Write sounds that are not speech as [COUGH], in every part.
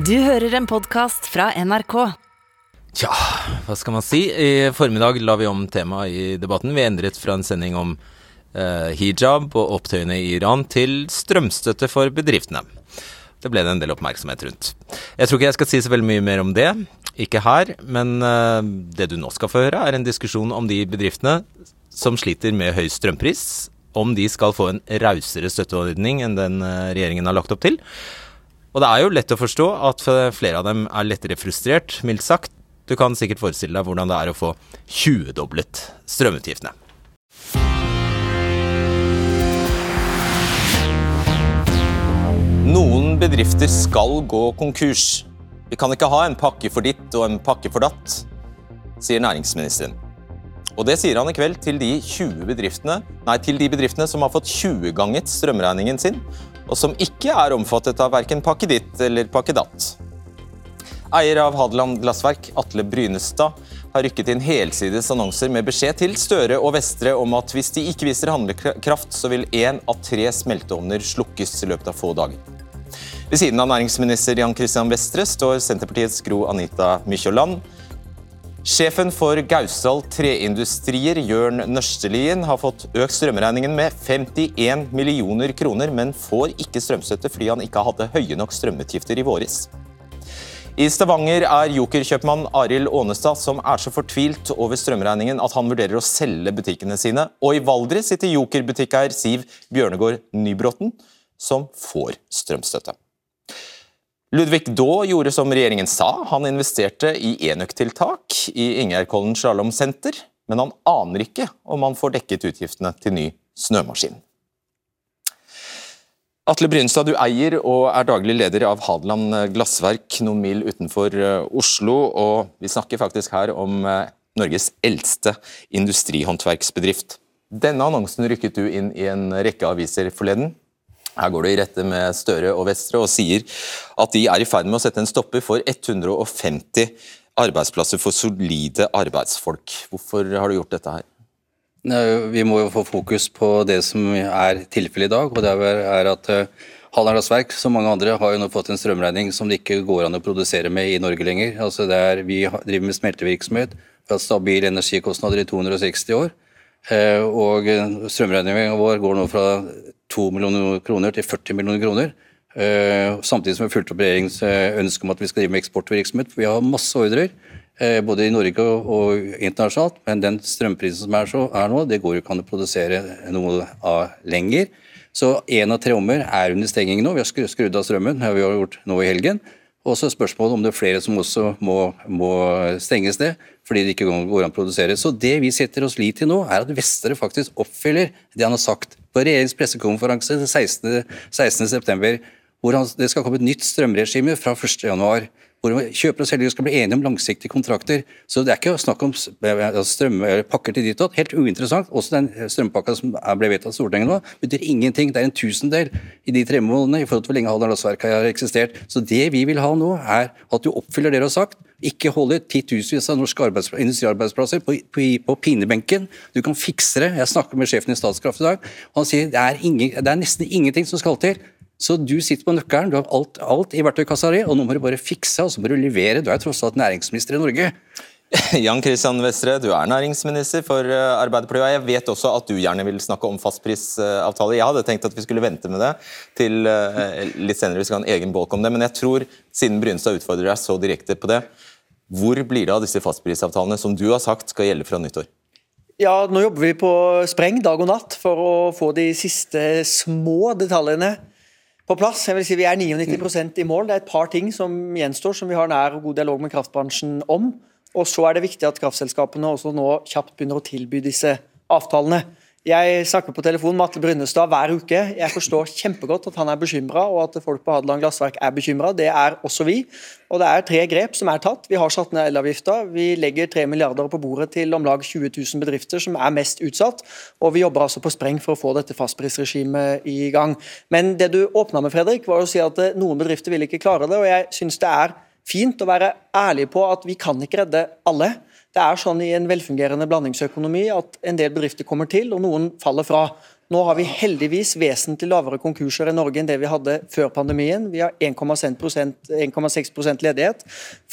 Du hører en podkast fra NRK. Tja, hva skal man si? I formiddag la vi om temaet i debatten. Vi endret fra en sending om eh, hijab og opptøyene i Iran til strømstøtte for bedriftene. Det ble det en del oppmerksomhet rundt. Jeg tror ikke jeg skal si så veldig mye mer om det, ikke her, men eh, det du nå skal få høre, er en diskusjon om de bedriftene som sliter med høy strømpris, om de skal få en rausere støtteordning enn den eh, regjeringen har lagt opp til. Og det er jo lett å forstå at flere av dem er lettere frustrert, mildt sagt. Du kan sikkert forestille deg hvordan det er å få 20-doblet strømutgiftene. Noen bedrifter skal gå konkurs. Vi kan ikke ha en pakke for ditt og en pakke for datt, sier næringsministeren. Og det sier han i kveld til de, 20 bedriftene, nei, til de bedriftene som har fått 20-ganget strømregningen sin, og som ikke er omfattet av verken pakke ditt eller pakke datt. Eier av Hadeland Glassverk, Atle Brynestad, har rykket inn helsides annonser med beskjed til Støre og Vestre om at hvis de ikke viser handlekraft, så vil én av tre smelteovner slukkes i løpet av få dager. Ved siden av næringsminister Jan Christian Vestre står Senterpartiets Gro Anita Mykjåland, Sjefen for Gausdal Treindustrier, Jørn Nørstelien, har fått økt strømregningen med 51 millioner kroner, men får ikke strømstøtte fordi han ikke hadde høye nok strømutgifter i våres. I Stavanger er jokerkjøpmann Arild Aanestad som er så fortvilt over strømregningen at han vurderer å selge butikkene sine. Og i Valdres sitter jokerbutikkeier Siv Bjørnegård Nybråten, som får strømstøtte. Ludvig Daa gjorde som regjeringen sa, han investerte i enøktiltak i Ingjerdkollen slalåmsenter, men han aner ikke om han får dekket utgiftene til ny snømaskin. Atle Brynstad, du eier og er daglig leder av Hadeland Glassverk noen mil utenfor eh, Oslo, og vi snakker faktisk her om eh, Norges eldste industrihåndverksbedrift. Denne annonsen rykket du inn i en rekke aviser forleden. Her går det i rette med Støre og Vestre og sier at de er i ferd med å sette en stopper for 150 arbeidsplasser for solide arbeidsfolk. Hvorfor har du gjort dette her? Vi må jo få fokus på det som er tilfellet i dag. og det er at eh, Hallandsverk, som mange andre, har jo nå fått en strømregning som det ikke går an å produsere med i Norge lenger. Altså er, vi driver med smeltevirksomhet, vi har stabile energikostnader i 260 år. Eh, og strømregningen vår går nå fra 2 millioner kroner til 40 millioner kroner. Eh, samtidig som vi har fulgt opp regjeringens eh, ønske om at vi skal drive med eksportvirksomhet. Vi har masse ordrer, både i Norge og internasjonalt, men den strømprisen som er, så, er nå, det går jo ikke an å produsere noe av lenger. Så én av tre ommer er under stenging nå. Vi har skrudd av strømmen, det har vi gjort nå i helgen. Og så er spørsmålet om det er flere som også må, må stenges ned fordi det ikke går an å produsere. Så det vi setter oss lit til nå, er at Vestre faktisk oppfyller det han har sagt på regjeringens pressekonferanse 16.9, 16. hvor han, det skal komme et nytt strømregime fra 1.1 hvor kjøper og selger skal bli enige om langsiktige kontrakter. Så det er ikke snakk om strømpakker til ditt og Helt uinteressant. Også den strømpakka som ble vedtatt i Stortinget nå, betyr ingenting. Det er en tusendel i de tre månedene i forhold til hvor lenge Glassverk har eksistert. Så det vi vil ha nå, er at du oppfyller det du har sagt. Ikke holde titusenvis av norske industriarbeidsplasser på, på, på, pinebenken. Du kan fikse det. Jeg snakker med sjefen i Statskraft i dag, han sier det er, ingen, det er nesten ingenting som skal til. Så du sitter på nøkkelen, du har alt, alt i verktøykassa di, og nå må du bare fikse og så må du levere. Du er tross alt næringsminister i Norge. [LAUGHS] Jan Kristian Vestre, du er næringsminister for eh, Arbeiderpartiet. og Jeg vet også at du gjerne vil snakke om fastprisavtale. Jeg hadde tenkt at vi skulle vente med det til eh, litt senere. Vi skal ha en egen bolk om det. Men jeg tror, siden Brynstad utfordrer deg så direkte på det, hvor blir det av disse fastprisavtalene som du har sagt skal gjelde fra nyttår? Ja, Nå jobber vi på spreng dag og natt for å få de siste små detaljene på plass. Jeg vil si Vi er 99% i mål. Det er et par ting som gjenstår, som vi har nær og god dialog med kraftbransjen om. Og så er det viktig at kraftselskapene også nå kjapt begynner å tilby disse avtalene. Jeg snakker på telefon med Atle Brynestad hver uke. Jeg forstår kjempegodt at han er bekymra, og at folk på Hadeland Glassverk er bekymra. Det er også vi. Og det er tre grep som er tatt. Vi har satt ned elavgifta. Vi legger tre milliarder på bordet til om lag 20 000 bedrifter som er mest utsatt. Og vi jobber altså på spreng for å få dette fastprisregimet i gang. Men det du åpna med, Fredrik, var å si at eh, noen bedrifter vil ikke klare det. Og jeg syns det er fint å være ærlig på at vi kan ikke redde alle. Det er sånn i en velfungerende blandingsøkonomi at en del bedrifter kommer til, og noen faller fra. Nå har vi heldigvis vesentlig lavere konkurser i Norge enn det vi hadde før pandemien. Vi har 1,6% ledighet.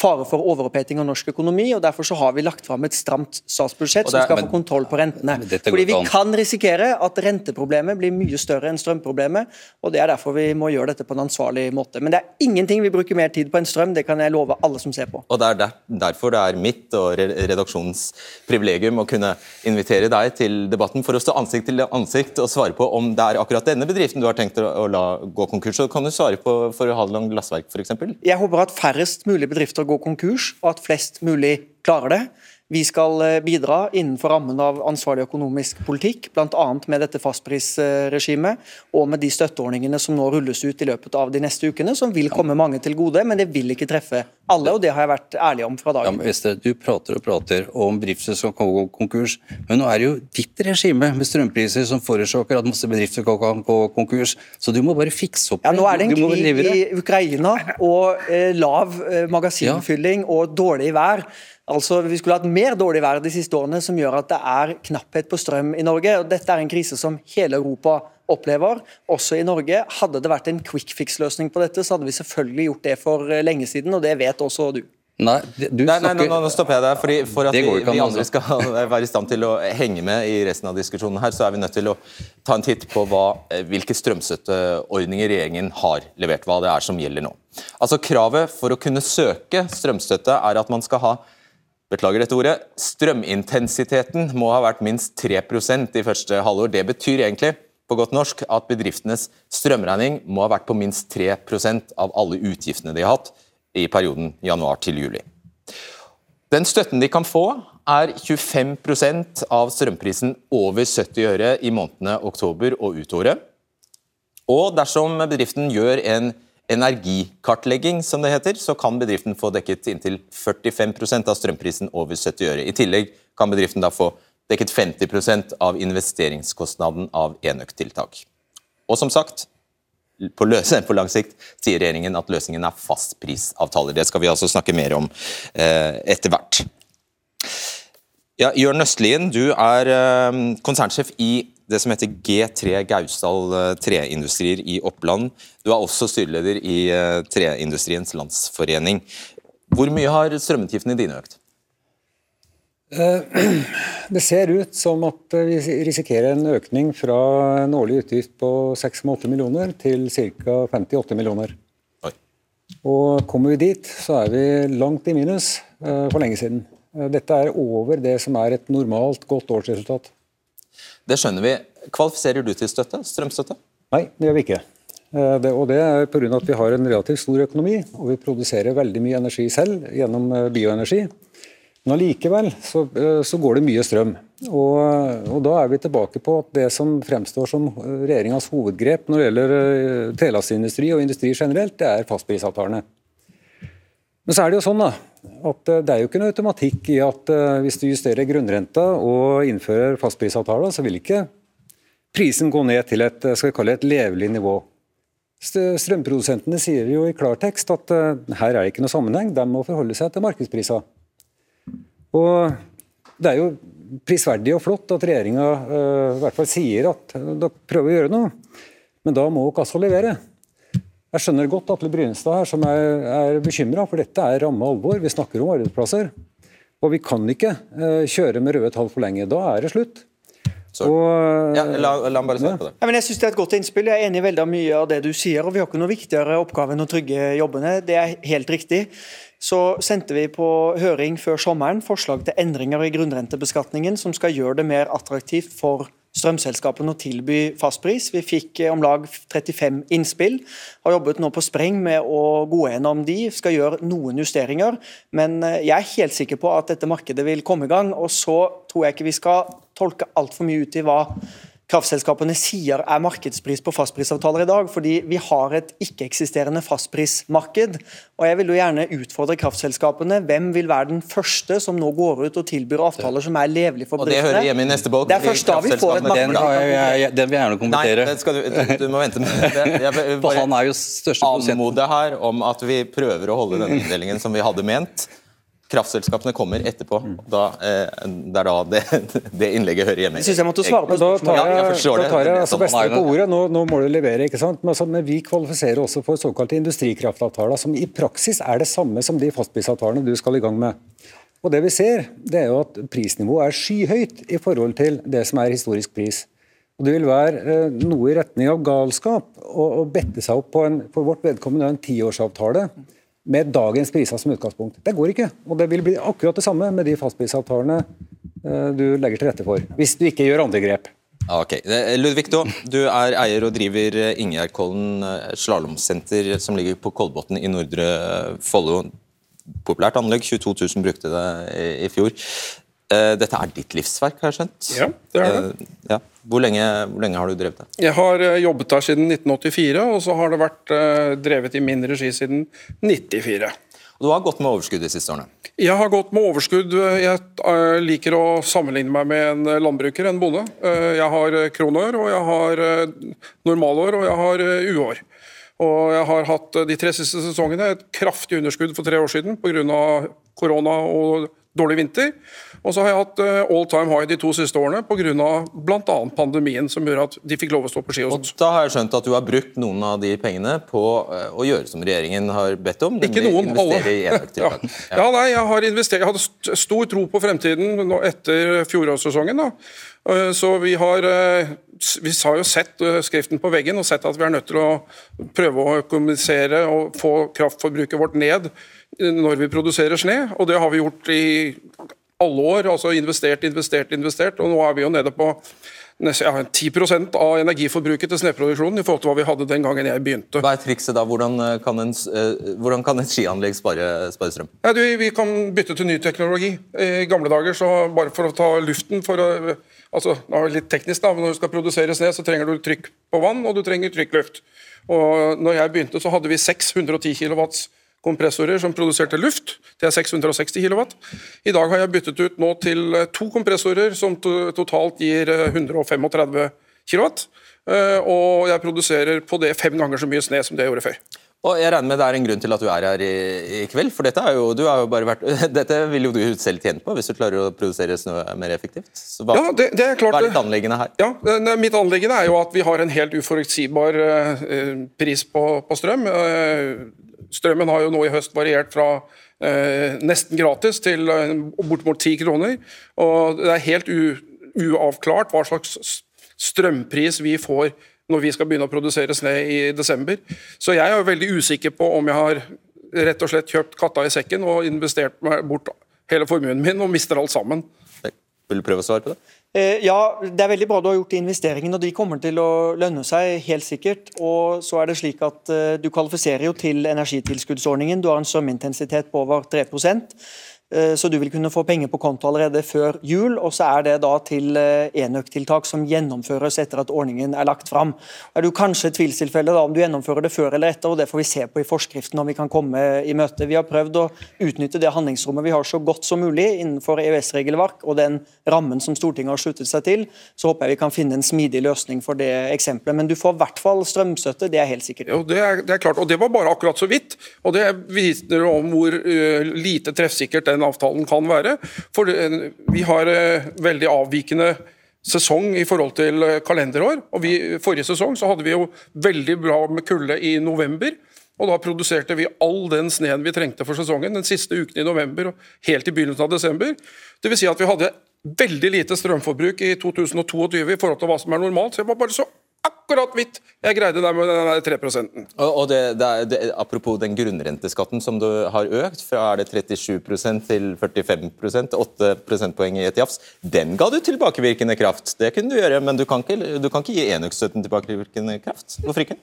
Fare for overoppheting av norsk økonomi. og Derfor så har vi lagt fram et stramt statsbudsjett som skal få kontroll på rentene. Fordi Vi kan risikere at renteproblemet blir mye større enn strømproblemet. og Det er derfor vi må gjøre dette på en ansvarlig måte. Men det er ingenting vi bruker mer tid på enn strøm. Det kan jeg love alle som ser på. Og Det er derfor det er mitt og redaksjonens privilegium å kunne invitere deg til debatten for å stå ansikt til ansikt og svare på om det er akkurat denne bedriften du har tenkt å la gå konkurs. Så kan du svare på for Hadeland Glassverk f.eks.? Jeg håper at færrest mulig bedrifter går konkurs, og at flest mulig klarer det. Vi skal eh, bidra innenfor rammen av ansvarlig økonomisk politikk, bl.a. med dette fastprisregimet og med de støtteordningene som nå rulles ut i løpet av de neste ukene, som vil komme mange til gode, men det vil ikke treffe alle, og det har jeg vært ærlig om fra dagen. Ja, Veste, du prater og prater om bedrifter som kan gå konkurs, men nå er det jo ditt regime med strømpriser som forårsaker at masse bedrifter kan gå konkurs, så du må bare fikse opp Ja, Nå er det en krig i Ukraina og eh, lav eh, magasinfylling ja. og dårlig vær. Altså, Vi skulle hatt mer dårlig vær de siste årene, som gjør at det er knapphet på strøm i Norge. og Dette er en krise som hele Europa opplever, også i Norge. Hadde det vært en quick fix-løsning på dette, så hadde vi selvfølgelig gjort det for eh, lenge siden, og det vet også du. Nei, du nei, nei, nei, nå stopper jeg deg. Fordi For at vi, vi, andre skal [LAUGHS] være i stand til å henge med i resten av diskusjonen, her, så er vi nødt til å ta en titt på hva, eh, hvilke strømstøtteordninger regjeringen har levert. Hva det er som gjelder nå. Altså Kravet for å kunne søke strømstøtte er at man skal ha beklager dette ordet, strømintensiteten må ha vært minst 3% i første halvår. Det betyr egentlig på godt norsk at bedriftenes strømregning må ha vært på minst 3% av alle utgiftene de har hatt i perioden januar til juli. Den støtten de kan få, er 25% av strømprisen over 70 øre i månedene oktober og ut året. Og dersom bedriften gjør en energikartlegging, som det heter, så kan bedriften få dekket inntil 45% av strømprisen over 70 øre. I tillegg kan bedriften da få dekket 50% av investeringskostnaden av enøktiltak. Og som sagt, på, løse, på, lang sikt sier regjeringen at løsningen er fastprisavtaler. Det skal vi altså snakke mer om eh, etter hvert. Ja, Jørn Østlien, du er eh, konsernsjef i det som heter G3 Gausdal eh, Treindustrier i Oppland. Du er også styreleder i eh, Treindustriens Landsforening. Hvor mye har strømutgiftene dine økt? Eh, [CLEARS THROAT] det ser ut som at vi risikerer en økning fra en årlig utgift på 6,8 millioner til ca. 58 millioner. Oi. Og Kommer vi dit, så er vi langt i minus for lenge siden. Dette er over det som er et normalt godt årsresultat. Det skjønner vi. Kvalifiserer du til støtte? Strømstøtte? Nei, det gjør vi ikke. Eh, det, og det er pga. at vi har en relativt stor økonomi, og vi produserer veldig mye energi selv gjennom eh, bioenergi. Men allikevel så, eh, så, går det mye strøm. Og, og, da er vi tilbake på at det som fremstår som regjeringas hovedgrep når det gjelder trelastindustri og industri generelt, det er fastprisavtalene. Men så er det jo sånn da, at det er jo ikke noe automatikk i at hvis du justerer grunnrenta og innfører fastprisavtaler, så vil ikke prisen gå ned til et, skal vi kalle det et levelig nivå. Strømprodusentene sier jo i klartekst at her er det ikke noe sammenheng, de må forholde seg til markedspriser. Og Det er jo prisverdig og flott at regjeringa i hvert fall sier at dere prøver å gjøre noe, men da må dere altså levere. Jeg skjønner godt Atle Brynestad her som er, er bekymra, for dette er ramme alvor. Vi snakker om arbeidsplasser. Og vi kan ikke uh, kjøre med røde tall for lenge. Da er det slutt. Og, ja, la, la bare svare på det. Ja, men jeg synes Det er et godt innspill. Jeg er enig i veldig mye av det du sier. og Vi har ikke noe viktigere oppgave enn å trygge jobbene. Det er helt riktig. Så sendte vi på høring før sommeren forslag til endringer i grunnrentebeskatningen som skal gjøre det mer attraktivt for strømselskapene å tilby fastpris. Vi fikk eh, om lag 35 innspill. Har jobbet nå på spreng med å gå gjennom de. Skal gjøre noen justeringer. Men eh, jeg er helt sikker på at dette markedet vil komme i gang. Og så tror jeg ikke vi skal tolke altfor mye ut i hva kraftselskapene sier er markedspris på fastprisavtaler i dag, fordi vi har et ikke-eksisterende fastprismarked. Og Jeg vil jo gjerne utfordre kraftselskapene. Hvem vil være den første som nå går ut og tilbyr avtaler som er levelige for bedriftene? Og Det hører hjemme i neste bolk. Det er først da vi får et marked. Den, den, vil jeg gjerne kommentere. Nei, du, du, må vente med det. [LAUGHS] Jeg bare han er jo største anmode her om at vi prøver å holde denne inndelingen som vi hadde ment. Kraftselskapene kommer etterpå. Da, eh, det er da det, [LAUGHS] det innlegget hører hjemme. Jeg synes jeg måtte svare på Men da tar Ja, jeg jeg, forstår da tar jeg er altså sånn beste er. på ordet. Nå, nå må du levere, ikke sant? Men, altså, men vi kvalifiserer også for såkalte industrikraftavtaler, som i praksis er det samme som de fastprisavtalene du skal i gang med. Og det vi ser, det er jo at prisnivået er skyhøyt i forhold til det som er historisk pris. Og Det vil være eh, noe i retning av galskap å, å bette seg opp på en, for vårt vedkommende en tiårsavtale med dagens priser som utgangspunkt. Det går ikke. Og det vil bli akkurat det samme med de fastprisavtalene eh, du legger til rette for, hvis du ikke gjør andre grep. Ok. Ludvig Daa, du er eier og driver eh, Ingjerdkollen eh, slalåmsenter som ligger på Kolbotn i Nordre Follo. Populært anlegg, 22 000 brukte det i fjor. Eh, Dette er ditt livsverk, har jeg skjønt? Ja, det er det. Eh, Ja. Hvor, lenge, hvor lenge har du drevet det? Jeg har eh, jobbet der siden 1984, og så har det vært drevet i min regi siden 1994. Og Du har gått med overskudd de siste årene. Jeg har gått med overskudd. Jeg liker å sammenligne meg med en landbruker, en bonde. Jeg har kronår, og jeg har normalår, og jeg har uår. Og jeg har hatt de tre siste sesongene et kraftig underskudd for tre år siden pga. korona og dårlig vinter. Og så har jeg hatt eh, all time high de to siste årene pga. bl.a. pandemien, som gjør at de fikk lov å stå på ski hos Og oss. da har jeg skjønt at du har brukt noen av de pengene på eh, å gjøre som regjeringen har bedt om, Ikke noen, alle. [LAUGHS] Ja. ja, nei, jeg har investert. Jeg hadde stor tro på fremtiden etter fjorårssesongen. da. Eh, Så vi har vi har jo sett skriften på veggen og sett at vi er nødt til å prøve å økonomisere og få kraftforbruket vårt ned når vi produserer sne. Og det har vi gjort i alle år. altså Investert, investert, investert. Og nå er vi jo nede på nesten, ja, 10% av energiforbruket til sneproduksjonen i forhold til hva vi hadde den gangen jeg begynte. Hva er trikset da? Hvordan eh, kan, en, eh, hvordan kan et skianlegg spare, spare strøm? Ja, du, vi kan bytte til ny teknologi. I gamle dager, så bare for å ta luften for å, altså, det er litt teknisk da, men Når du skal produsere sne, så trenger du trykk på vann og du trenger trykkluft. Og når jeg begynte, så hadde vi 610 kW kompressorer som produserte luft. Det er 660 kW. I dag har jeg byttet ut nå til eh, to kompressorer som to totalt gir eh, 135 kW. Eh, Og jeg produserer på det fem ganger så mye sne som det jeg gjorde før. Og jeg regner med det er en grunn til at du er her i, i kveld, for dette, jo, jo vært, [LAUGHS] dette vil jo du selv tjene på, hvis du klarer å produsere snø mer effektivt. Så hva, Ja, det, det er klart hva er ditt anliggende her? Ja, det- Mitt anliggende er jo at vi har en helt uforutsigbar eh, eh, pris på, på strøm. Eh, strømmen har jo nå i høst variert fra eh, nesten gratis til eh, bortimot 10 kroner. Og det er helt uavklart hva slags strømpris vi får når vi skal begynne å produsere snø i desember. Så jeg er jo veldig usikker på om jeg har rett og slett kjøpt katta i sekken og investert bort hele formuen min og mister alt sammen. Vil du prøve å svare på det? Eh, Ja, det er veldig bra du har gjort de investeringene, og de kommer til å lønne seg, helt sikkert. Og så er det slik at eh, du kvalifiserer jo til energitilskuddsordningen. Du har en strømintensitet på over 3 eh, så du vil kunne få penger på konto allerede før jul. Og så er det da til eh, enøktiltak som gjennomføres etter at ordningen er lagt fram. Er du kanskje et tvilstilfelle om du gjennomfører det før eller etter, og det får vi se på i forskriften om vi kan komme i møte. Vi har prøvd å utnytte det handlingsrommet vi har så godt som mulig innenfor EØS-regelverk og den rammen som Stortinget har sluttet seg til. Så håper jeg vi kan finne en smidig løsning for det eksempelet. Men du får i hvert fall strømstøtte, det er helt sikkert. Jo, det er, det er klart, og det var bare akkurat så vidt. Og det viser om hvor uh, lite treffsikkert den avtalen kan være. For eh, vi har eh, veldig avvikende sesong i forhold til eh, kalenderår. og vi, Forrige sesong så hadde vi jo veldig bra med kulde i november. Og da produserte vi all den sneen vi trengte for sesongen den siste uken i november og helt i begynnelsen av desember. Det vil si at vi hadde veldig lite strømforbruk i 2022 i forhold til hva som er normalt. Så det var bare så akkurat vidt jeg greide der med den 3 Og, og det, det det, apropos den grunnrenteskatten som du har økt, fra er det 37% til 45% 8 prosentpoeng i et jafs, den ga du tilbakevirkende kraft. Det kunne du gjøre, men du kan ikke, du kan ikke gi enøkstøtten tilbakevirkende kraft. Hvorfor ikke?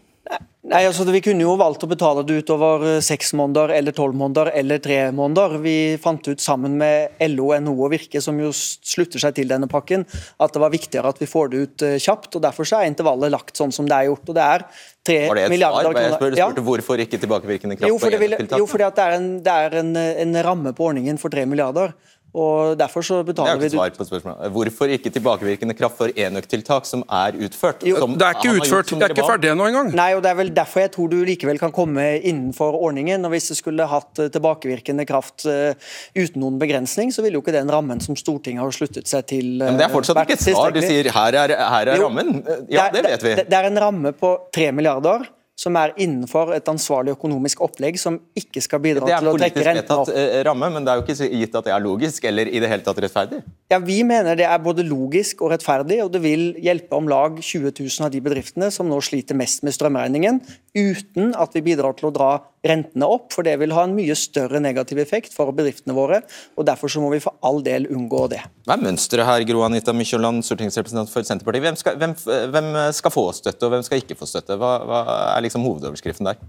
Nei, altså Vi kunne jo valgt å betale det ut over eh, seks måneder, eller tolv måneder eller tre måneder. Vi fant ut sammen med LO, NHO og Virke, som jo slutter seg til denne pakken, at det var viktigere at vi får det ut eh, kjapt. og Derfor så er intervallet lagt sånn som det er gjort. og det er tre Var det et milliarder svar? Jeg spurte, Ja. hvorfor ikke tilbakevirkende kraft Jo, for det, vil, jo, fordi at det er, en, det er en, en ramme på ordningen for 3 milliarder. Og Derfor så betaler Det er vi ikke svar på spørsmålet. Hvorfor ikke tilbakevirkende kraft for enøktiltak som er utført? Jo, som Det er ikke utført, det er ikke ferdig ennå engang. Nei, og Det er vel derfor jeg tror du likevel kan komme innenfor ordningen. og Hvis det skulle hatt eh, tilbakevirkende kraft eh, uten noen begrensning, så ville jo ikke den rammen som Stortinget har sluttet seg til eh, Men det er fortsatt ikke et svar. Du sier her er, her er Jo, rammen. Ja, det vet vi. Det, det er en ramme på 3 milliarder som er innenfor et ansvarlig økonomisk opplegg som ikke skal bidra til å trekke renten opp. Det er politisk vedtatt ramme, men det er jo ikke gitt at det er logisk eller i det hele tatt rettferdig. Ja, Vi mener det er både logisk og rettferdig, og det vil hjelpe om lag 20 000 av de bedriftene som nå sliter mest med strømregningen, uten at vi bidrar til å dra rentene opp, for det vil ha en mye større negativ effekt for bedriftene våre. og Derfor så må vi for all del unngå det. Hva er mønsteret her, Gro Anita Mykjåland, stortingsrepresentant for Senterpartiet? Hvem skal, hvem, hvem skal få støtte, og hvem skal ikke få støtte? Hva, hva er liksom hovedoverskriften der?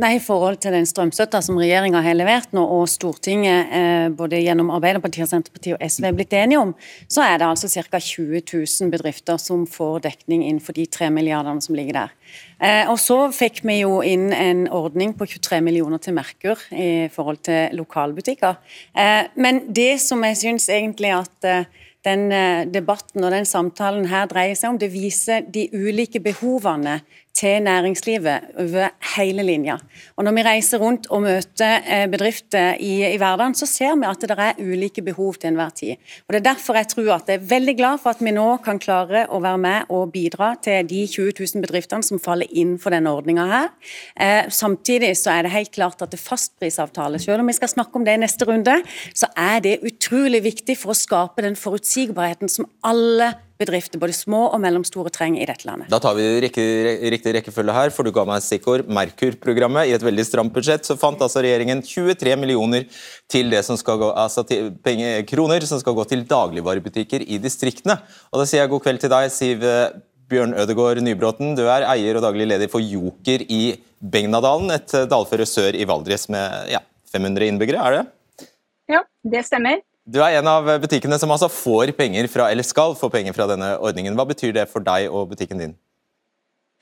Nei, I forhold til den strømstøtta som regjeringa har levert nå, og Stortinget eh, både gjennom Arbeiderpartiet, Senterpartiet og SV er blitt enige om, så er det altså ca. 20 000 bedrifter som får dekning innenfor de tre milliardene som ligger der. Eh, og så fikk vi jo inn en ordning på 23 millioner til Merkur i forhold til lokalbutikker. Eh, men det som jeg syns egentlig at den debatten og den samtalen her dreier seg om, det viser de ulike behovene til næringslivet over hele linja. Og Når vi reiser rundt og møter eh, bedrifter i, i hverdagen, så ser vi at det er ulike behov til enhver tid. Og Det er derfor jeg tror at jeg er veldig glad for at vi nå kan klare å være med og bidra til de 20 000 bedriftene som faller innenfor denne ordninga her. Eh, samtidig så er det helt klart at det fastprisavtale, selv om vi skal snakke om det i neste runde, så er det utrolig viktig for å skape den forutsigbarheten som alle bedrifter, både små og mellomstore, trenger i dette landet. Da tar vi riktig, riktig rekkefølge her, for du ga meg et stikkord. Merkur-programmet. I et veldig stramt budsjett så fant altså regjeringen 23 millioner til det som skal gå, altså til penger, kroner som skal gå til dagligvarebutikker i distriktene. Og Da sier jeg god kveld til deg, Siv Bjørn Ødegård Nybråten. Du er eier og daglig leder for Joker i Begnadalen, et dalføre sør i Valdres med ja, 500 innbyggere, er det? Ja, det stemmer. Du er en av butikkene som altså får penger fra, eller skal få penger fra denne ordningen. Hva betyr det for deg og butikken din?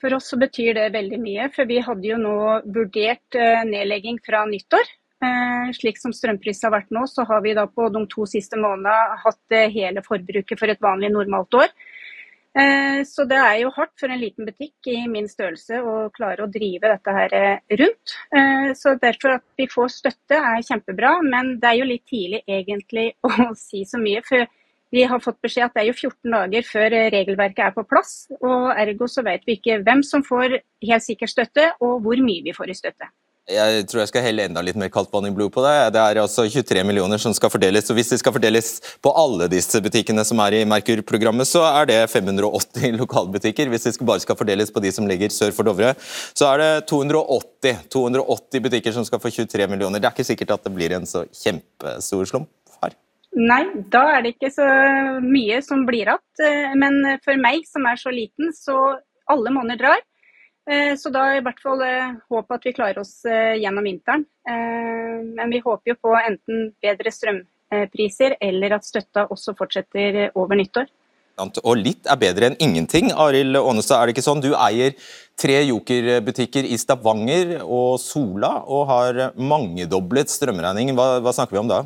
For oss så betyr det veldig mye, for vi hadde jo nå vurdert eh, nedlegging fra nyttår. Eh, Slik som strømprisen har vært nå, så har vi da på de to siste månedene hatt eh, hele forbruket for et vanlig normalt år. Eh, Så det er jo hardt for en liten butikk i min størrelse å klare å drive dette her eh, rundt. Eh, Så derfor at vi får støtte er kjempebra, men det er jo litt tidlig egentlig [LAUGHS] å si så mye. For vi har fått beskjed at det er jo 14 dager før regelverket er på plass. Og ergo så vet vi ikke hvem som får helt sikker støtte, og hvor mye vi får i støtte. Jeg tror jeg skal helle enda litt mer kaldt vann i blodet på det. Det er altså 23 millioner som skal fordeles, og hvis det skal fordeles på alle disse butikkene som er i Merkur-programmet, så er det 580 [LAUGHS] lokalbutikker. Hvis det bare skal fordeles på de som ligger sør for Dovre, så er det 280, 280 butikker som skal få 23 millioner. Det er ikke sikkert at det blir en så kjempestor slump. Nei, da er det ikke så mye som blir igjen. Eh, Men for meg som er så liten, så alle måneder drar. Eh, Så da i hvert fall eh, håp at vi klarer oss eh, gjennom vinteren. Men vi håper jo på enten bedre strømpriser eller at støtta også fortsetter over nyttår. Og litt er bedre enn ingenting. Arild Aanestad, er det ikke sånn? Du eier tre Joker-butikker i Stavanger og Sola, og har mangedoblet strømregningen. Hva, hva snakker vi om da?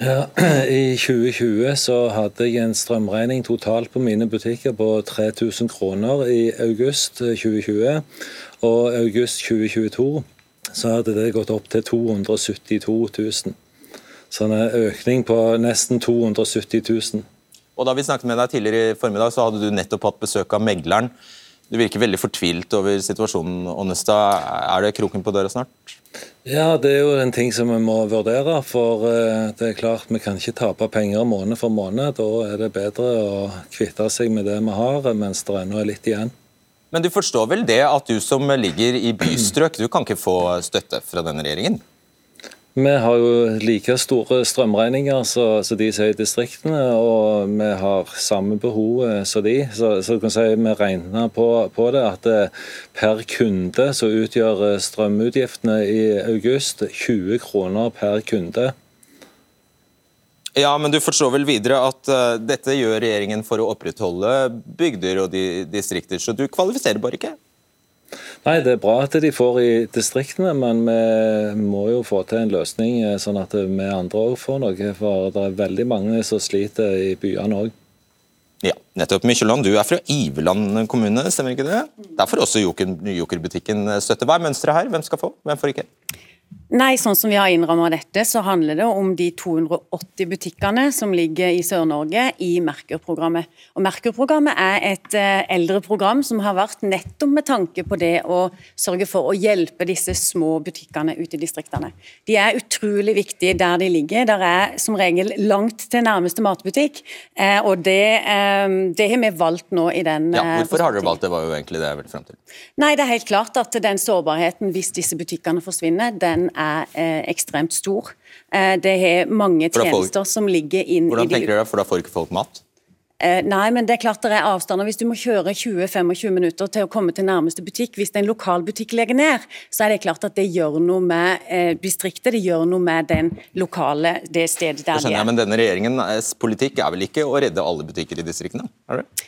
Ja, [CLEARS THROAT] I 2020 så hadde jeg en strømregning totalt på mine butikker på 3000 kroner i august 2020. Og august 2022 så hadde det gått opp til 272 000. Så en økning på nesten 270 000. Og Da vi snakket med deg tidligere i formiddag, så hadde du nettopp hatt besøk av megleren. Du virker veldig fortvilt over situasjonen, Aanestad. Er det kroken på døra snart? Ja, det er jo en ting som vi må vurdere. For eh, det er klart vi kan ikke tape penger måned for måned. Da er det bedre å kvitte seg med det vi har, mens det ennå er litt igjen. Men du forstår vel det at du som ligger i bystrøk, du kan ikke få støtte fra denne regjeringen? Vi har jo like store strømregninger som de som er i distriktene, og vi har samme behov eh, som de. Så, så kan si, vi regner på, på det at det, per kunde så utgjør eh, strømutgiftene i august 20 kroner per kunde. Ja, men du forstår vel videre at uh, dette gjør regjeringen for å opprettholde bygder og di distrikter, så du kvalifiserer bare ikke? Nei, Det er bra at de får i distriktene, men vi må jo få til en løsning eh, sånn at vi andre òg får noe. For det er veldig mange som sliter i byene òg. Ja, nettopp. Mykjåland, du er fra Iveland kommune, stemmer ikke det? Der får også Joker, Joker-butikken støtte. Hva er mønsteret her? Hvem skal få, hvem får ikke? Nei, sånn som vi har innrammet dette, så handler det om de 280 butikkene som ligger i Sør-Norge i Merkur-programmet. Og Merkur-programmet er et eh, eldre program som har vært nettopp med tanke på det å sørge for å hjelpe disse små butikkene ute i distriktene. De er utrolig viktige der de ligger. Der er som regel langt til nærmeste matbutikk, eh, og det, eh, det har vi valgt nå i den Ja, Hvorfor har dere valgt det, var jo egentlig det jeg ville frem til. Nei, det er helt klart at den sårbarheten hvis disse butikkene forsvinner, den er eh, ekstremt stor. Eh, det er mange tjenester folk, som ligger inn Hvordan i de tenker dere, for da får ikke folk mat? Eh, Nei, men det er klart det er avstander. Hvis du må kjøre 20-25 minutter til å komme til nærmeste butikk, hvis en lokal butikk legger ned, så er det klart at det gjør noe med eh, distriktet, det gjør noe med den lokale, det stedet Det der de skjønner jeg, er. men denne regjeringens politikk er vel ikke å redde alle butikker i distriktene? Er det?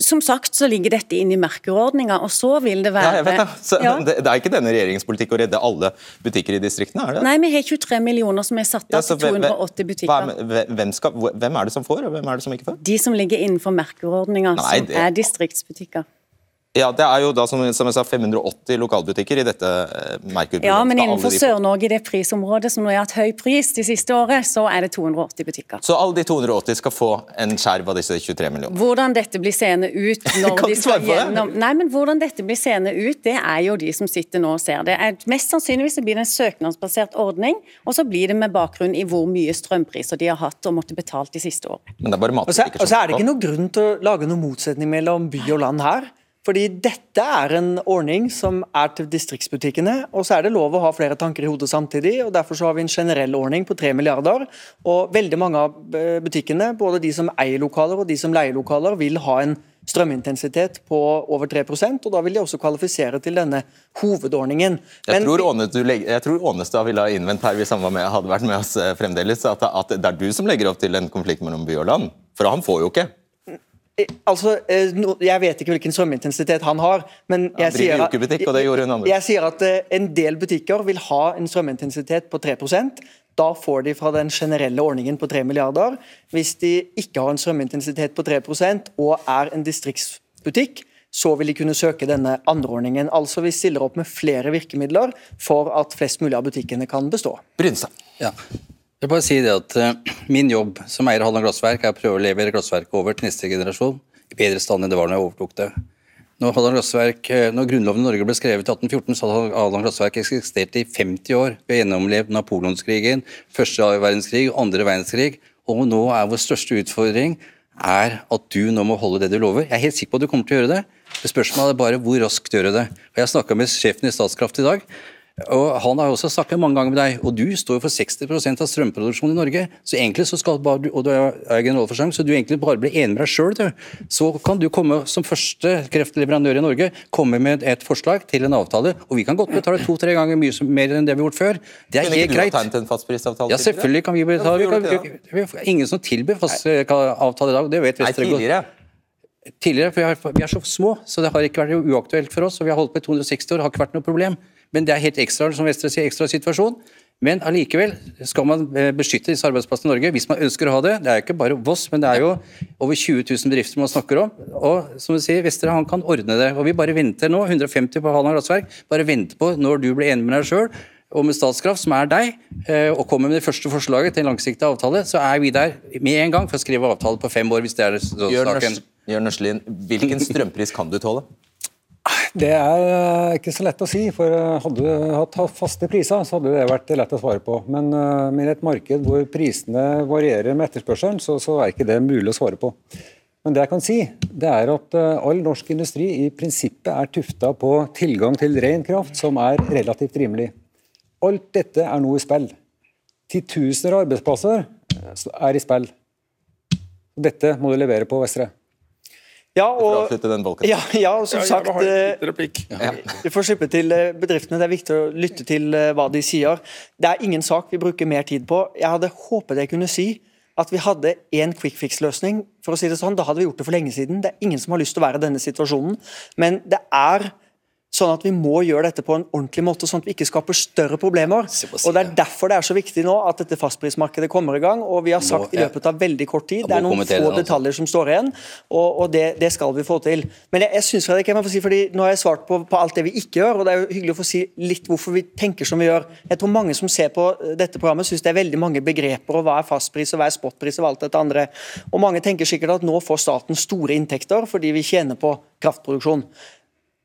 Som sagt så ligger dette inn i merkeordninga, og så vil det være ja, vet det. Så, Ja. det. Det er ikke denne regjeringens politikk å redde alle butikker i distriktene, er det? Nei, vi har 23 millioner som er satt Ja, av så til 280 butikker. er- Hvem, skal, hvem er det som får, og hvem er det som ikke får? De som ligger innenfor merkeordninga, som er distriktsbutikker. Ja, Det er jo da, som, som jeg sa, 580 lokalbutikker i dette eh, Merkur-programmet. Ja, men innenfor? Sør-Norge, i det prisområdet som nå har hatt høy pris de siste året, så er det 280 butikker. Så alle de 280 skal få en skjerv av disse 23 millionene? Hvordan dette blir seende ut [LAUGHS] når Kan de skal svare på det? gjennom Nei, men hvordan dette blir seende ut, det er jo de som sitter nå og ser det. Er- Mest sannsynligvis blir det en søknadsbasert ordning, og så blir det med bakgrunn i hvor mye strømpriser de har hatt og måtte betalt de siste årene. Men det er bare matbutikker som og så er det ikke noen grunn til å lage noen motsetning mellom by og land her. Fordi dette er en ordning som er til distriktsbutikkene, og så er det lov å ha flere tanker i hodet samtidig. og Derfor så har vi en generell ordning på 3 milliarder. Og veldig mange av eh, butikkene, både de som eier lokaler og de som leier lokaler, vil ha en strømintensitet på over 3 og da vil de også kvalifisere til denne hovedordningen. Jeg Men- tror, Åne, legger, jeg tror Ånestad ville ha innvendt her hvis han var med, hadde vært med oss eh, fremdeles, at, at det er du som legger opp til en konflikt mellom by og land. For han får jo ikke. Eh, Altså, eh, Jeg vet ikke hvilken strømintensitet han har, men jeg sier, at, jeg sier at eh, en del butikker vil ha en strømintensitet på 3% Da får de fra den generelle ordningen på 3 milliarder. Hvis de ikke har en strømintensitet på 3% og er en distriktsbutikk, så vil de kunne søke denne andre ordningen. Altså Vi stiller opp med flere virkemidler for at flest mulig av butikkene kan bestå. Brynstad. Ja. Jeg bare si det at eh, Min jobb som eier Halland Glassverk er å prøve å levere glassverket over til neste generasjon i bedre stand enn det var når jeg overtok det. Når, Halland Glassverk, eh, når Grunnloven i Norge ble skrevet i 1814, så hadde Halland Glassverk eksistert i 50 år. Vi har gjennomlevd Napoleonskrigen, første verdenskrig andre verdenskrig. Og nå er vår største utfordring er at du nå må holde det du lover. Jeg er helt sikker på at du kommer til å gjøre det. Spørsmålet er bare hvor raskt gjøre det. Og Jeg snakka med sjefen i Statskraft i dag. Og Han har jo også snakket mange ganger med deg, og du står for 60% av strømproduksjonen i Norge. Så egentlig så skal bare du, og du er generalforsamling, så du egentlig bare blir enig med deg sjøl. Så kan du komme som første kreftleverandør i Norge komme med et forslag til en avtale, og vi kan godt betale to-tre ganger mye mer enn det vi har gjort før. Det er Kunne ikke du ha greit. tegnet en fastprisavtale? Ja, selvfølgelig kan vi betale. Vi kan, vi, vi, ingen som tilbyr fast eh, i dag, det vet Vestre godt. tidligere. For vi, er så små, så det har ikke vært uaktuelt for oss. og Vi har holdt på i 260 år, det har ikke vært noe problem. Men det er helt ekstra, som Vestre sier, ekstra situasjon. Men allikevel skal man eh, beskytte disse arbeidsplassene i Norge hvis man ønsker å ha det. Det er jo ikke bare Voss, men det er jo over 20 000 bedrifter man snakker om. Og som du sier, Vestre han kan ordne det. Og vi bare venter nå, 150 på Halland glassverk, bare venter på når du blir enig med deg sjøl og med Statskraft, som er deg, eh, og kommer med det første forslaget til en langsiktig avtale, så er vi der med en gang for å skrive avtale på fem år, hvis det er saken. Jørn Ørslien, hvilken strømpris kan du tåle? Det er eh, ikke så lett å si, for eh, hadde du hatt faste priser, så hadde det vært lett å svare på. Men i med et marked hvor prisene varierer med etterspørselen, så, så er ikke det mulig å svare på. Men det jeg kan si, det er at eh, all norsk industri i prinsippet er tufta på tilgang til ren kraft, som er relativt rimelig. Alt dette er nå i spill. Titusener av arbeidsplasser eh, er i spill. Dette må du levere på, Vestre. Ja, og, ja, ja, og som Ja, sagt eh, liten replikk. Vi får slippe til eh, bedriftene. Det er viktig å lytte til eh, hva de sier. Det er ingen sak vi bruker mer tid på. Jeg hadde håpet jeg kunne si at vi hadde en quick fix-løsning. For å si det sånn, Da hadde vi gjort det for lenge siden. Det er ingen som har lyst til å være i denne situasjonen. Men det er Sånn at vi må gjøre dette på en ordentlig måte, sånn at vi ikke skaper større problemer. Og Det er derfor det er så viktig nå at dette fastprismarkedet kommer i gang. og Vi har sagt i løpet av veldig kort tid, det er noen få detaljer som står igjen, og, og det, det, skal vi få til. Men jeg, jeg synes, Fredrik, jeg må få si, fordi Nå har jeg svart på, på, alt det vi ikke gjør, og det er jo hyggelig å få si litt hvorfor vi tenker som vi gjør. Jeg tror mange som ser på dette programmet, syns det er veldig mange begreper, og hva er fastpris og hva er spotpris og alt dette andre. Og Mange tenker sikkert at nå får staten store inntekter fordi vi tjener på kraftproduksjon.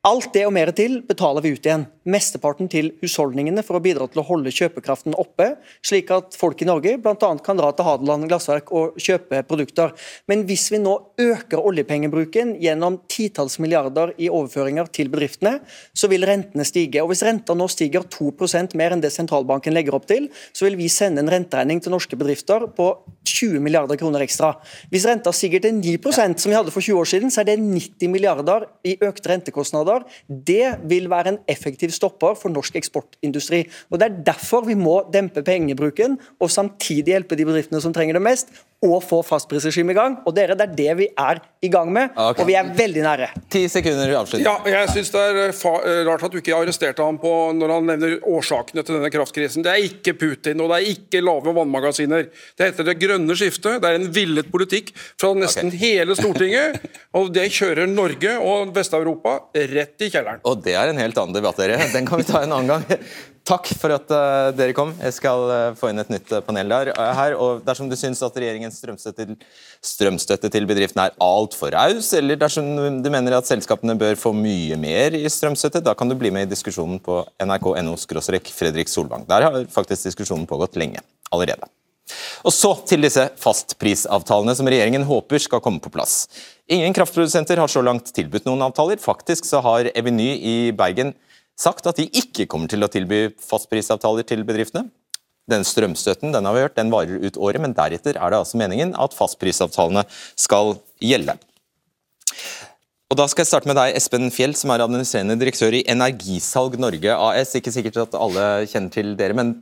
Alt det og mer til betaler vi ut igjen. Mesteparten til husholdningene for å bidra til å holde kjøpekraften oppe, slik at folk i Norge bl.a. kan dra til Hadeland glassverk og kjøpe produkter. Men hvis vi nå øker oljepengebruken gjennom titalls milliarder i overføringer til bedriftene, så vil rentene stige. Og Hvis renta nå stiger 2% mer enn det sentralbanken legger opp til, så vil vi sende en renteregning til norske bedrifter på 20 milliarder kroner ekstra. Hvis renta stiger til 9% som vi hadde for 20 år siden, så er det 90 milliarder i økte rentekostnader dollar, det vil være en effektiv stopper for norsk eksportindustri. Og Det er derfor vi må dempe pengebruken og samtidig hjelpe de bedriftene som trenger det mest, og få fastprisregime i gang. Og dere, Det er det vi er i gang med, okay. og vi er veldig nære. Ti sekunder avslutning. Ja, jeg synes det er eh, rart at du ikke arresterte ham på når han nevner årsakene til denne kraftkrisen. Det er ikke Putin, og det er ikke lave vannmagasiner. Det heter det grønne skiftet. Det er en villet politikk fra nesten okay. hele Stortinget. og det kjører Norge og Vest-Europa rett i kjelleren. Og det er en helt annen debatt, dere. Den kan vi ta en annen gang. Takk for at uh, dere kom. Jeg skal uh, få inn et nytt uh, panel der, her. og Dersom du syns at regjeringens strømstøtte til, strømstøtte til bedriftene er altfor raus, eller dersom du mener at selskapene bør få mye mer i strømstøtte, da kan du bli med i diskusjonen på nrk.no Fredrik Solvang. Der har faktisk diskusjonen pågått lenge allerede. Og Så til disse fastprisavtalene som regjeringen håper skal komme på plass. Ingen kraftprodusenter har så langt tilbudt noen avtaler. Faktisk så har Eveny i Bergen sagt at de ikke kommer til å tilby fastprisavtaler til bedriftene. Den strømstøtten den har vi hørt, den varer ut året, men deretter er det altså meningen at fastprisavtalene skal gjelde. Og Da skal jeg starte med deg, Espen Fjell, som er administrerende direktør i Energisalg Norge AS. Ikke sikkert at alle kjenner til dere, men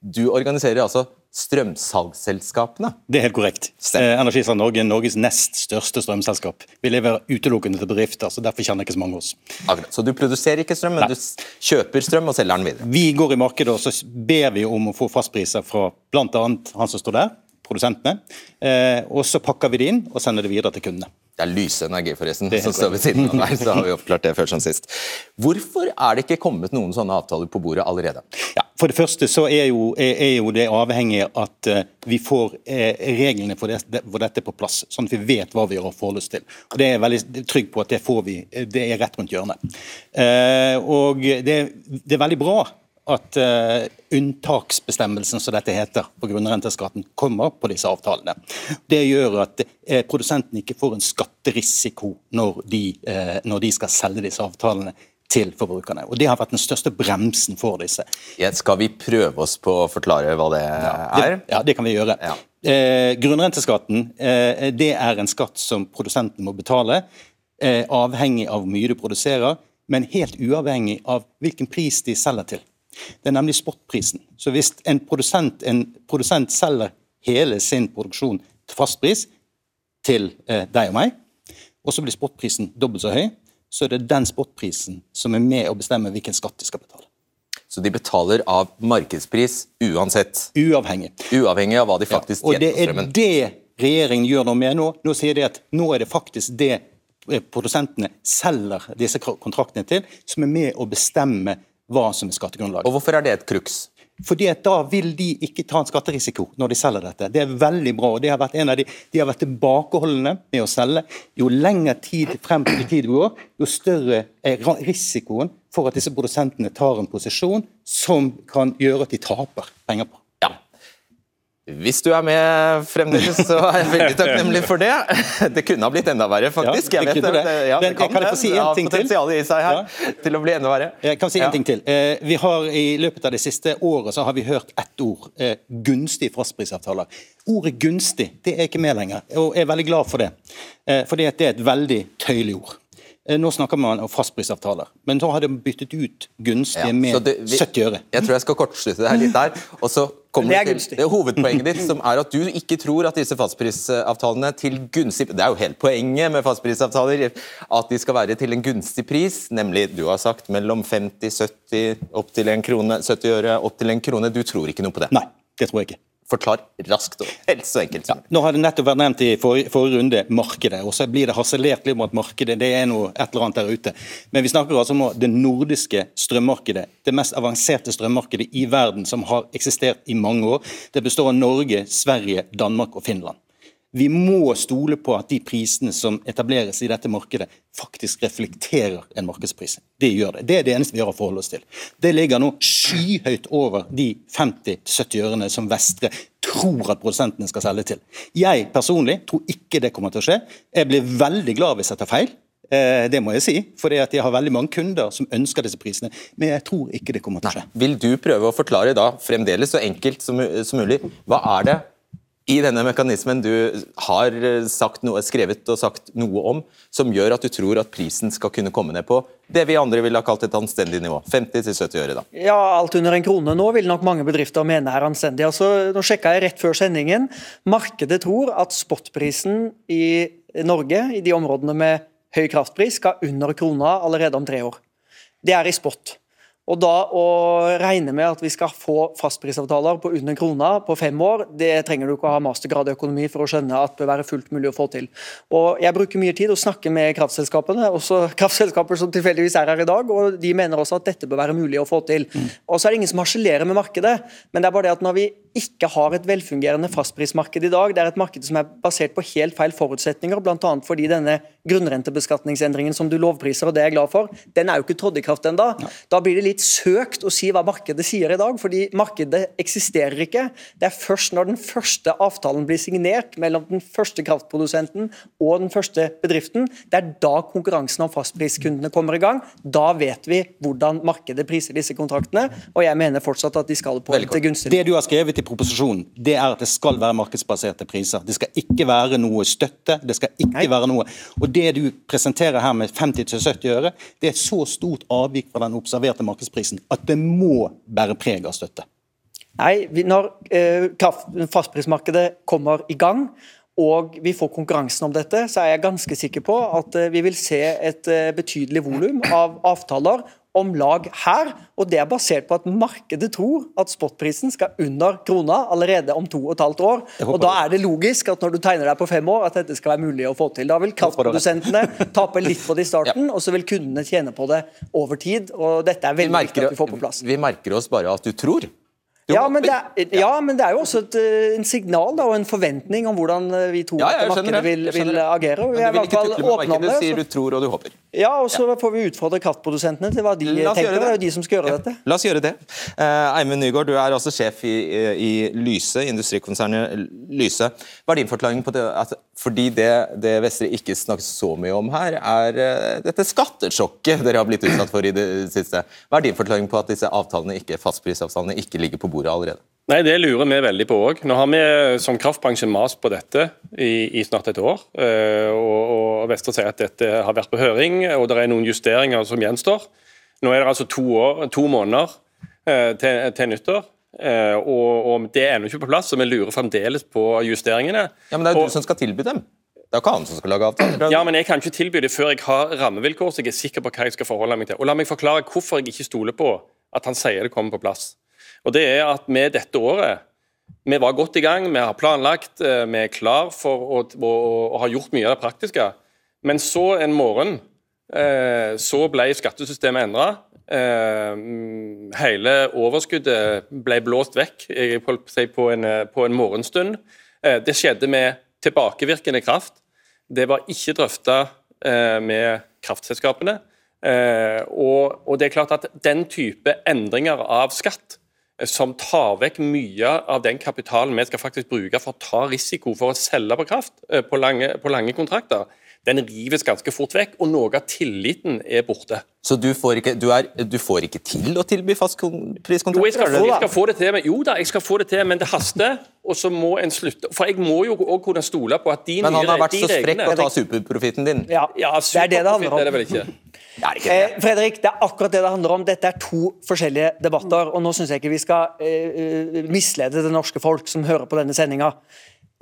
du organiserer altså strømsalgsselskapene? Det er helt korrekt. Eh, Energisalg Norge er Norges nest største strømselskap. Vi lever utelukkende til bedrifter, så derfor kjenner ikke så mange oss. Akkurat. Så du produserer ikke strøm, men Nei. du kjøper strøm og selger den videre? Vi går i markedet og så ber vi om å få fastpriser fra bl.a. han som står der, produsentene. Eh, og så pakker vi det inn og sender det videre til kundene. Det er Lyse Energi, forresten, som står ved siden av meg. så har vi oppklart det før som sist. Hvorfor er det ikke kommet noen sånne avtaler på bordet allerede? Ja, for det første så er jo, er jo det avhengig av at uh, vi får uh, reglene for, det, for, dette på plass, sånn at vi vet hva vi har oss til. Og Det er jeg veldig trygg på at det får vi. Det er rett rundt hjørnet. Og det, det er veldig bra at uh, unntaksbestemmelsen som dette heter på grunnrenteskatten, kommer på disse avtalene. Det gjør at uh, produsenten ikke får en skatterisiko når de, uh, når de, skal selge disse avtalene til forbrukerne. Og Det har vært den største bremsen for disse. Ja, skal vi prøve oss på å forklare hva det ja, er? Det, ja, det kan vi gjøre. Ja. grunnrenteskatten det er en skatt som produsenten må betale, avhengig av hvor mye du produserer, men helt uavhengig av hvilken pris de selger til. Det er nemlig spotprisen. Så hvis en produsent, en produsent selger hele sin produksjon til fastpris til eh, deg og meg, og så blir spotprisen dobbelt så høy, så er det den spotprisen som er med å bestemme hvilken skatt de skal betale. Så de betaler av markedspris uansett? Uavhengig. Uavhengig av hva de faktisk ja, og Det er det regjeringen gjør noe med nå. Nå sier de at nå er det faktisk det eh, produsentene selger disse kontraktene til, som er med å bestemme hva som er skattegrunnlaget. Og Hvorfor er det et crux? Fordi at Da vil de ikke ta en skatterisiko når de selger dette. Det er veldig bra. og De har vært en av De de har vært tilbakeholdne med å selge. Jo lengre tid frem til tid går, jo større er risikoen for at disse produsentene tar en posisjon som kan gjøre at de taper penger på. Hvis du er med fremdeles, så er jeg veldig takknemlig for det. [LAUGHS] Det kunne ha blitt enda verre, faktisk. Ja, jeg vet det. Ja, det kan, kan jeg få si en ting til? i seg her ja. til å bli enda verre. Jeg kan si en ting til. Eh, vi har I løpet av det siste året så har vi hørt ett ord. Eh, gunstig fastprisavtaler. Ordet 'gunstig' det er ikke med lenger, og jeg er veldig glad for det. Eh, fordi det er et veldig tøyelig ord. Nå snakker man om fastprisavtaler, men så har de byttet ut gunstige ja, med det, vi, 70 øre. Jeg tror jeg skal kortslutte det her litt der. Og så kommer Det til det hovedpoenget ditt, som er at du ikke tror at disse fastprisavtalene til gunstig Det er jo hele poenget med fastprisavtaler, at de skal være til en gunstig pris, nemlig du har sagt mellom 50, 70, opp til en krone, 70 øre, opp til en krone. Du tror ikke noe på det? Nei, det tror jeg ikke. Forklar raskt og helst så enkelt. mulig. Nå har det nettopp vært nevnt i forrige, forrige runde markedet, og så blir det harselert litt om at markedet det er noe et eller annet der ute. Men vi snakker altså om det nordiske strømmarkedet, det mest avanserte strømmarkedet i verden som har eksistert i mange år. Det består av Norge, Sverige, Danmark og Finland. Vi må stole på at de prisene som etableres i dette markedet, faktisk reflekterer en markedspris. Det gjør det. Det er det eneste vi har å forholde oss til. Det ligger nå skyhøyt over de 50-70 ørene som Vestre tror at produsentene skal selge til. Jeg personlig tror ikke det kommer til å skje. Jeg blir veldig glad hvis jeg tar feil. Eh, Det må jeg si, for jeg har veldig mange kunder som ønsker disse prisene. Men jeg tror ikke det kommer til å skje. Vil du prøve å forklare da, fremdeles så enkelt som, som mulig, hva er det i denne mekanismen du har eh, noe, skrevet og sagt noe om, som gjør at du tror at prisen skal kunne komme ned på det vi andre ville ha kalt et anstendig nivå? 50-70 øre, da. Ja, alt under en krone nå vil nok mange bedrifter mene er anstendig. Altså, nå sjekka jeg rett før sendingen. Markedet tror at spotprisen i Norge, i de områdene med høy kraftpris, skal under krona allerede om tre år. Det er i spot. Og da å regne med at vi skal få fastprisavtaler på under krona på fem år, det trenger du ikke å ha mastergrad i økonomi for å skjønne at bør være fullt mulig å få til. Og Jeg bruker mye tid å snakke med kraftselskapene, også [LAUGHS] kraftselskaper som tilfeldigvis er her i dag, og de mener også at dette bør være mulig å få til. Og så er det ingen som harselerer med markedet, men det er bare det at når vi ikke har et velfungerende fastprismarked i dag, det er et marked som er basert på helt feil forutsetninger, bl.a. fordi denne grunnrentebeskatningsendringen som du lovpriser, og det er jeg glad for, den er jo ikke trådt i kraft ennå. Da blir det litt søkt å si hva markedet sier i dag, fordi markedet eksisterer ikke. Det er først når den første avtalen blir signert mellom den første kraftprodusenten og den første bedriften, det er da konkurransen om fastpriskundene kommer i gang. Da vet vi hvordan markedet priser disse kontraktene, og jeg mener fortsatt at de skal på Veldig til gunstig Det du har skrevet i proposisjonen, det er at det skal være markedsbaserte priser. Det skal ikke være noe støtte. det skal ikke Nei. være noe... Og Det du presenterer her med 50-70 øre, det er et så stort avvik fra den observerte markedsprisen at det må bære preg av støtte. Nei, vi, når eh, fastprismarkedet kommer i gang, og vi får konkurransen om dette, så er jeg ganske sikker på at eh, vi vil se et eh, betydelig volum av avtaler om lag her. Og det er basert på at markedet tror at spotprisen skal under krona allerede om to og et halvt år. Og da er det logisk at når du tegner deg på fem år, at dette skal være mulig å få til. Da vil kraftprodusentene tape litt på det i [LAUGHS] starten, og så vil kundene tjene på det over tid. Og dette er veldig viktig at vi får på plass. vi merker oss bare at du tror. Du Ja men, det er, ja, men det er jo også et, eh, en signal da, og en forventning om hvordan eh, vi tror Ja, ja, at markedet vil, vil agere. Vi er i hvert fall åpne om det. sier du tror og du håper. Ja, og så får vi utfordre kraftprodusentene til hva de tenker. Det. Det er jo de som skal gjøre dette. La oss gjøre det. Uh, Eivind Nygaard, du er altså sjef i, i Lyse, industrikonsernet Lyse. Hva er din forklaring på det? At, fordi det, det Vestre ikke snakker så mye om her, er eh, dette skattesjokket dere har blitt utsatt for i det siste. Hva er din forklaring på at disse avtalene ikke, fastprisavtalene ikke ligger på bordet allerede? Nei, Det lurer vi veldig på òg. Nå har vi som kraftbransje mast på dette i, i snart et år. eh, Og, og Vestre sier at dette har vært på høring, og det er noen justeringer som gjenstår. Nå er det altså to, år, to måneder eh, til, til nyttår. Eh, Og, og det er ennå ikke på plass, så vi lurer fremdeles på justeringene. Ja, men Det er jo Og- du som skal tilby dem. Det er jo ikke han som skal lage avtaler. Ja, men jeg kan ikke tilby det før jeg har rammevilkår så jeg er sikker på hva jeg skal forholde meg til. Og La meg forklare hvorfor jeg ikke stoler på at han sier det kommer på plass. Og det er at vi dette året vi var godt i gang, vi har planlagt, eh, vi er klar for å, å, å ha gjort mye av det praktiske. Men så en morgen så ble skattesystemet endra. Eh, mm, hele overskuddet ble blåst vekk på en, eh, på en morgenstund. Eh, det skjedde med tilbakevirkende kraft. Det var ikke drøfta eh, med kraftselskapene. Eh, og, og det er klart at den type endringer av skatt eh, som tar vekk mye av den kapitalen vi skal faktisk bruke for å ta risiko for å selge på kraft eh, på lange, på lange kontrakter, den rives ganske fort vekk, og noe av tilliten er borte. Så du får ikke, du er, du får ikke til å tilby Jo, jeg skal, fastpriskontrakter? jeg skal få det til, men, jo da, jeg skal få det til, men det haster. Og så må en slutte For jeg må jo òg kunne stole på at de reglene Men han har vært så sprekk å ta superprofitten din. Ja, Ja, det er det det handler superprofitt er det om. vel ikke? Eh, Fredrik, det er akkurat det det handler om. Dette er to forskjellige debatter. og Nå syns jeg ikke vi skal eh, eh, mislede det norske folk som hører på denne sendinga.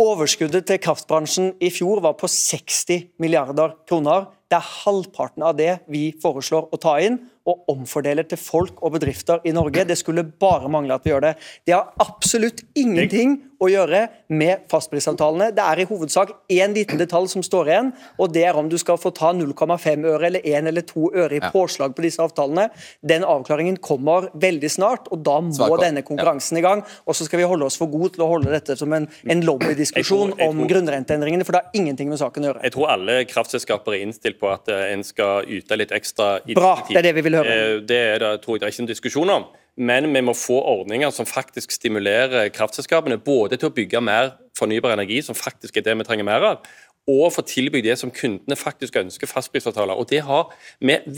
Overskuddet til kraftbransjen i fjor var på 60 milliarder kroner. Det er halvparten av det vi foreslår å ta inn og omfordele til folk og bedrifter i Norge. Det skulle bare mangle at vi gjør det. Det har absolutt ingenting å gjøre med fastprisavtalene. Det er i hovedsak én liten detalj som står igjen, og det er om du skal få ta 0,5 øre eller 1 eller 2 øre i påslag på disse avtalene. Den avklaringen kommer veldig snart, og da må denne konkurransen i gang. Og så skal vi holde oss for gode til å holde dette som en, en lobbydiskusjon om grunnrenteendringene, for det har ingenting med saken å gjøre. Jeg tror alle kraftselskaper er innstilt på at eh, en skal yte litt ekstra. i Bra, det er det vi vil høre. Eh, Det er det, tror jeg det er ikke en diskusjon om. Men vi må få ordninger som faktisk stimulerer kraftselskapene både til å bygge mer fornybar energi, som faktisk er det vi trenger mer av, og få tilby det som kundene faktisk ønsker, fastprisavtaler. Og det,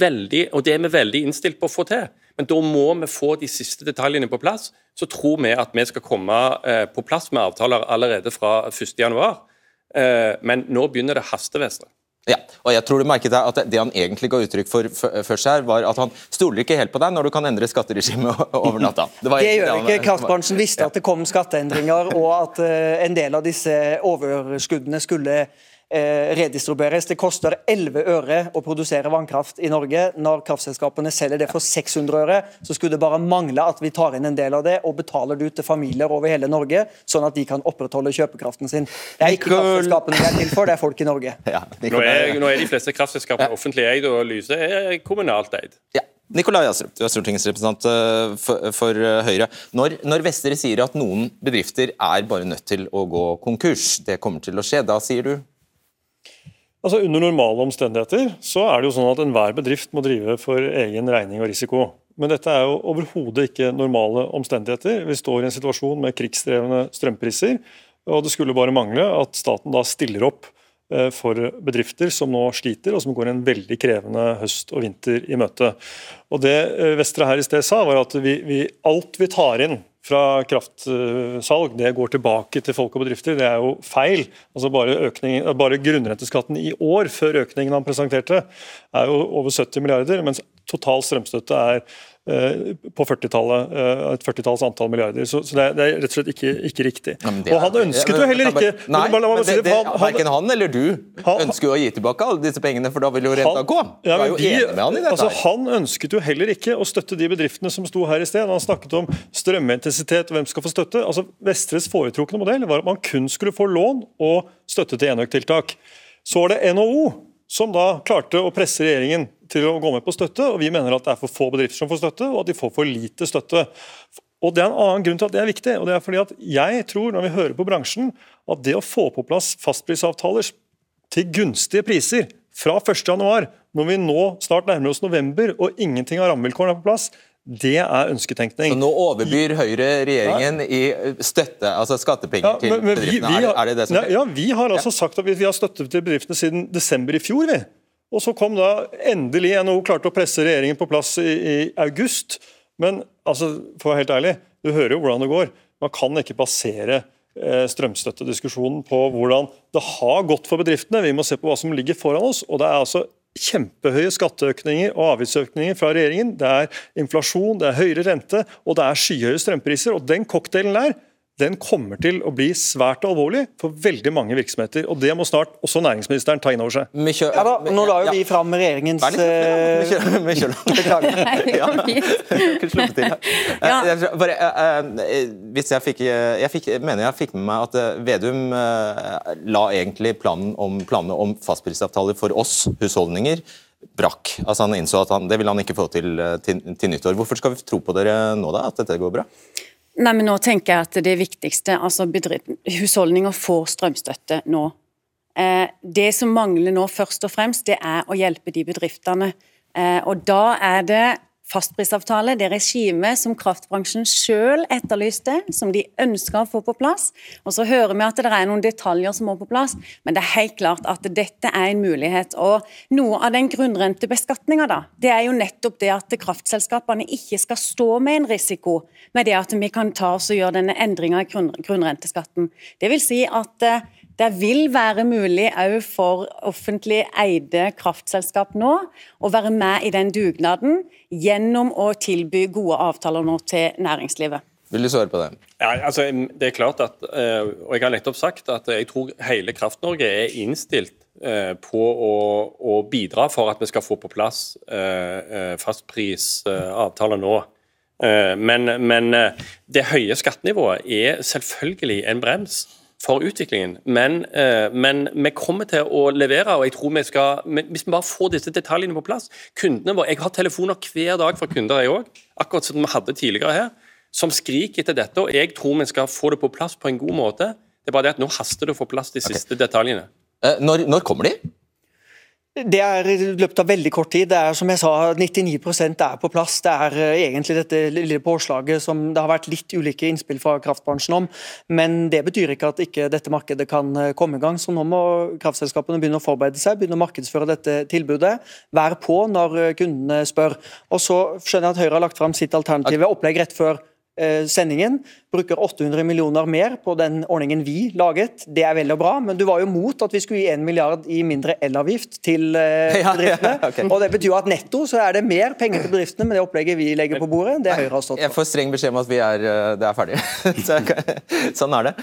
veldig, og det er vi veldig innstilt på å få til. Men da må vi få de siste detaljene på plass. Så tror vi at vi skal komme eh, på plass med avtaler allerede fra 1.1. Eh, men nå begynner det hastevestre. Ja, og jeg tror du merket deg at det han egentlig ga uttrykk for først her, var at han stoler ikke helt på deg når du kan endre skatteregimet [LAUGHS] over natta. var Det egentlig gjør ikke. Kraftbransjen visste at det kom skatteendringer, og at eh, en del av disse overskuddene skulle redistribueres. Det koster 11 øre å produsere vannkraft i Norge. Når kraftselskapene selger det for 600 øre, så skulle det bare mangle at vi tar inn en del av det og betaler det ut til familier over hele Norge, sånn at de kan opprettholde kjøpekraften sin. Det er ikke kraftselskapene vi er til for, det er folk i Norge. Ja, Nå er, nå er de fleste kraftselskapene offentlig eid, og Lyse er kommunalt eid. ja. Nikolai Astrup, du er stortingsrepresentant eh, for, for eh, Høyre. Når, når Vestre sier at noen bedrifter er bare nødt til å gå konkurs, det kommer til å skje, da sier du Altså Under normale omstendigheter så er det jo sånn at enhver bedrift må drive for egen regning og risiko. Men dette er jo overhodet ikke normale omstendigheter. Vi står i en situasjon med krigsdrevne strømpriser, og det skulle bare mangle at staten da stiller opp for bedrifter som nå sliter, og som går en veldig krevende høst og vinter i møte. Og Det eh, Vestre her i sted sa, var at vi, vi, alt vi tar inn fra kraftsalg, det går tilbake til folk og bedrifter. Det er jo feil. Altså bare, økning, bare grunnrenteskatten i år, før økningen han presenterte, er jo over 70 milliarder, mens total strømstøtte er eh, på 40-tallet, eh, et 40-talls antall milliarder. Så, så det, er, det er rett og slett ikke, ikke riktig. Er, og han ønsket jo heller ikke Nei, men men det, det, han- verken han eller du Han- ønsker jo å gi tilbake alle disse pengene, for da vil jo renta gå. Ja, jo med han altså, han ønsket jo heller ikke å støtte de bedriftene som sto her i sted. Han snakket om strømintensitet og hvem skal få støtte. Altså, Vestres foretrukne modell var at man kun skulle få lån og støtte til enøktiltak. Så var det NHO som da klarte å presse regjeringen til å gå med på støtte, og vi mener at det er for få bedrifter som får støtte, og at de får for lite støtte. Og Det er en annen grunn til at det er viktig. og det er fordi at Jeg tror, når vi hører på bransjen, at det å få på plass fastprisavtaler til gunstige priser fra 1.1, når vi nå snart nærmer oss november og ingenting av rammevilkårene er på plass, det er ønsketenkning. Så nå overbyr Høyre regjeringen i støtte, altså skattepenger Ja, til men- men bedriftene. vi vi har- er det det som ja, Ja, vi har altså sagt at vi, vi har støttet til bedriftene siden desember i fjor. vi. Og så kom da endelig NHO klarte å presse regjeringen på plass i, i august. Men altså, for å være helt ærlig, du hører jo hvordan det går. Man kan ikke basere eh, strømstøttediskusjonen på hvordan det har gått for bedriftene. Vi må se på hva som ligger foran oss. og det er altså kjempehøye skatteøkninger og avgiftsøkninger fra regjeringen. Det er inflasjon, det er høyere rente og det er skyhøye strømpriser. og Den cocktailen der den kommer til å bli svært alvorlig for veldig mange virksomheter. og Det må snart også næringsministeren ta inn over seg. Vi Ja da, Nå la jo Ja. vi fram regjeringens kjører. [LAUGHS] Beklager. Ja. Jeg- Bare, hvis jeg fikk, eh, jeg fikk, mener jeg fikk med meg at eh, Vedum eh, la egentlig planen om, planene om fastprisavtaler for oss husholdninger brakk. Altså Han innså at han, det ville han ikke få til, til til nyttår. Hvorfor skal vi tro på dere nå, da? At dette går bra? Nei, men nå tenker jeg at det viktigste, altså husholdninger får strømstøtte nå. Eh, det som mangler nå først og fremst, det er å hjelpe de bedriftene. Eh, og da er det fastprisavtale, det regimet som kraftbransjen selv etterlyste, som de ønska å få på plass. Og Så hører vi at det er noen detaljer som må på plass, men det er helt klart at dette er en mulighet. Og Noe av den grunnrentebeskatninga er jo nettopp det at kraftselskapene ikke skal stå med en risiko med det at vi kan ta oss og gjøre denne endringa i grunnrenteskatten. Det vil si at eh, det vil være mulig òg for offentlig eide kraftselskap nå å være med i den dugnaden gjennom å tilby gode avtaler nå til næringslivet. Vil du svare på det? Ja, altså, det er klart at, eh, og Jeg har nettopp sagt at jeg tror hele Kraft-Norge er innstilt eh, på å, å, bidra for at vi skal få på plass eh, fastprisavtaler nå. Men, men det høye skattenivået er selvfølgelig en brems for utviklingen. Men, eh, men, vi kommer til å levere, og jeg tror vi skal Hvis vi bare får disse detaljene på plass kundene våre, Jeg har telefoner hver dag fra kunder, jeg òg, akkurat som vi hadde tidligere her, som skriker etter dette. og Jeg tror vi skal få det på plass på en god måte. Det er bare det at nå haster det å få plass de siste okay. detaljene. Eh, når, når kommer de? Det er i løpet av veldig kort tid. Det er som jeg sa, 99% er på plass. Det er eh, egentlig dette lille påslaget som det har vært litt ulike innspill fra kraftbransjen om. Men det betyr ikke at ikke dette markedet kan eh, komme i gang. Så nå må kraftselskapene begynne å forberede seg, begynne å markedsføre dette tilbudet. Vær på når eh, kundene spør. Og så skjønner jeg at Høyre har lagt fram sitt alternative opplegg rett før sendingen. Bruker 800 millioner mer på den ordningen vi laget. Det er vel og bra, men du var jo mot at vi skulle gi 1 milliard i mindre elavgift til eh, bedriftene. [LAUGHS] Ja, ja, [LAUGHS] okay. Og Det betyr at netto så er det mer penger til bedriftene med det opplegget vi legger på bordet. Det Høyre har stått for. Jeg får streng beskjed om at vi er, eh, det er ferdig. [LAUGHS] sånn er det.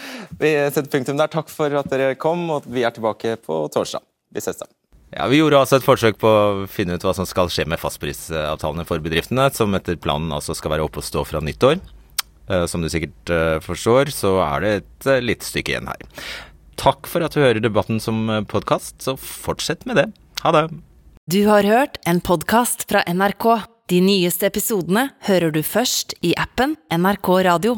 Vi setter punktum der. Takk for at dere kom, og vi er tilbake på torsdag. Vi ses da. Ja, Vi gjorde altså et forsøk på å finne ut hva som skal skje med fastprisavtalene for bedriftene, som etter planen altså skal være oppe og stå fra nyttår. Eh, som du sikkert eh, forstår, så er det et eh, lite stykke igjen her. Takk for at du hører debatten som podkast, så fortsett med det. Ha det. Du har hørt en podkast fra NRK. De nyeste episodene hører du først i appen NRK Radio.